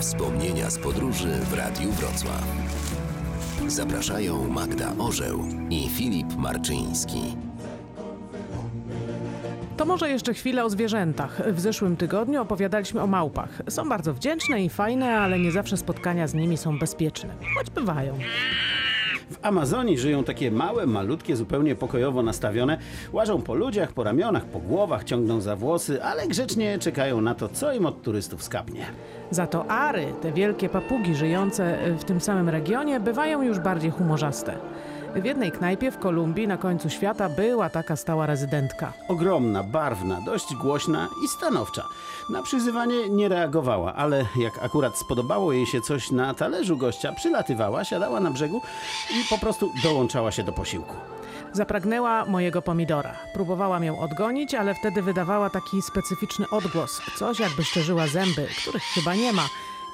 Wspomnienia z podróży w Radiu Wrocław. Zapraszają Magda Orzeł i Filip Marczyński. To może jeszcze chwilę o zwierzętach. W zeszłym tygodniu opowiadaliśmy o małpach. Są bardzo wdzięczne i fajne, ale nie zawsze spotkania z nimi są bezpieczne. Choć bywają. W Amazonii żyją takie małe, malutkie, zupełnie pokojowo nastawione. Łażą po ludziach, po ramionach, po głowach, ciągną za włosy, ale grzecznie czekają na to, co im od turystów skapnie. Za to ary, te wielkie papugi żyjące w tym samym regionie, bywają już bardziej humorzaste. W jednej knajpie w Kolumbii na końcu świata była taka stała rezydentka. Ogromna, barwna, dość głośna i stanowcza. Na przyzywanie nie reagowała, ale jak akurat spodobało jej się coś na talerzu gościa, przylatywała, siadała na brzegu i po prostu dołączała się do posiłku. Zapragnęła mojego pomidora. Próbowałam ją odgonić, ale wtedy wydawała taki specyficzny odgłos. Coś jakby szczerzyła zęby, których chyba nie ma.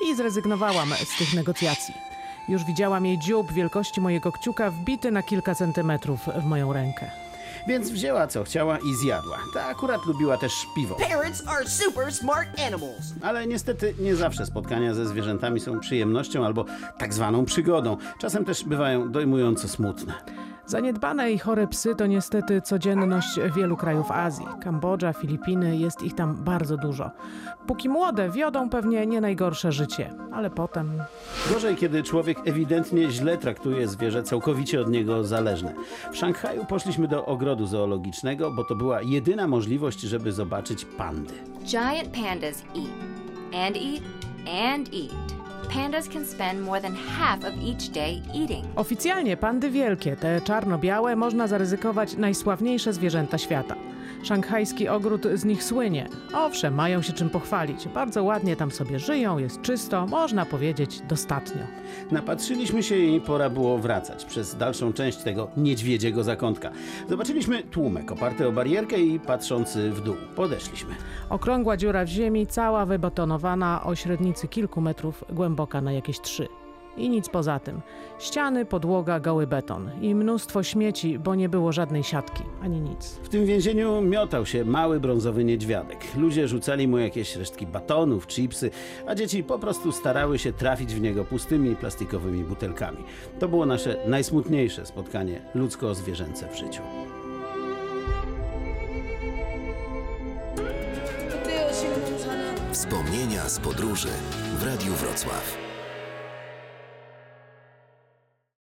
I zrezygnowałam z tych negocjacji. Już widziałam jej dziób wielkości mojego kciuka wbity na kilka centymetrów w moją rękę. Więc wzięła co chciała i zjadła. Ta akurat lubiła też piwo. Parrots are super smart animals. Ale niestety nie zawsze spotkania ze zwierzętami są przyjemnością albo tak zwaną przygodą. Czasem też bywają dojmująco smutne. Zaniedbane i chore psy to niestety codzienność wielu krajów Azji. Kambodża, Filipiny, jest ich tam bardzo dużo. Póki młode, wiodą pewnie nie najgorsze życie, ale potem Gorzej, kiedy człowiek ewidentnie źle traktuje zwierzę całkowicie od niego zależne. W Szanghaju poszliśmy do ogrodu zoologicznego, bo to była jedyna możliwość, żeby zobaczyć pandy. Giant pandas eat and eat and eat. Pandas can spend more than half of each day eating. Oficjalnie pandy wielkie, te czarno-białe, można zaryzykować najsławniejsze zwierzęta świata. Szanghajski ogród z nich słynie. Owszem, mają się czym pochwalić. Bardzo ładnie tam sobie żyją, jest czysto, można powiedzieć dostatnio. Napatrzyliśmy się i pora było wracać przez dalszą część tego niedźwiedziego zakątka. Zobaczyliśmy tłumek oparty o barierkę i patrzący w dół. Podeszliśmy. Okrągła dziura w ziemi, cała wybetonowana o średnicy kilku metrów, głęboka na jakieś trzy. I nic poza tym. Ściany, podłoga, goły beton. I mnóstwo śmieci, bo nie było żadnej siatki, ani nic. W tym więzieniu miotał się mały brązowy niedźwiadek. Ludzie rzucali mu jakieś resztki batonów, chipsy, a dzieci po prostu starały się trafić w niego pustymi plastikowymi butelkami. To było nasze najsmutniejsze spotkanie ludzko-zwierzęce w życiu. Wspomnienia z podróży w Radiu Wrocław.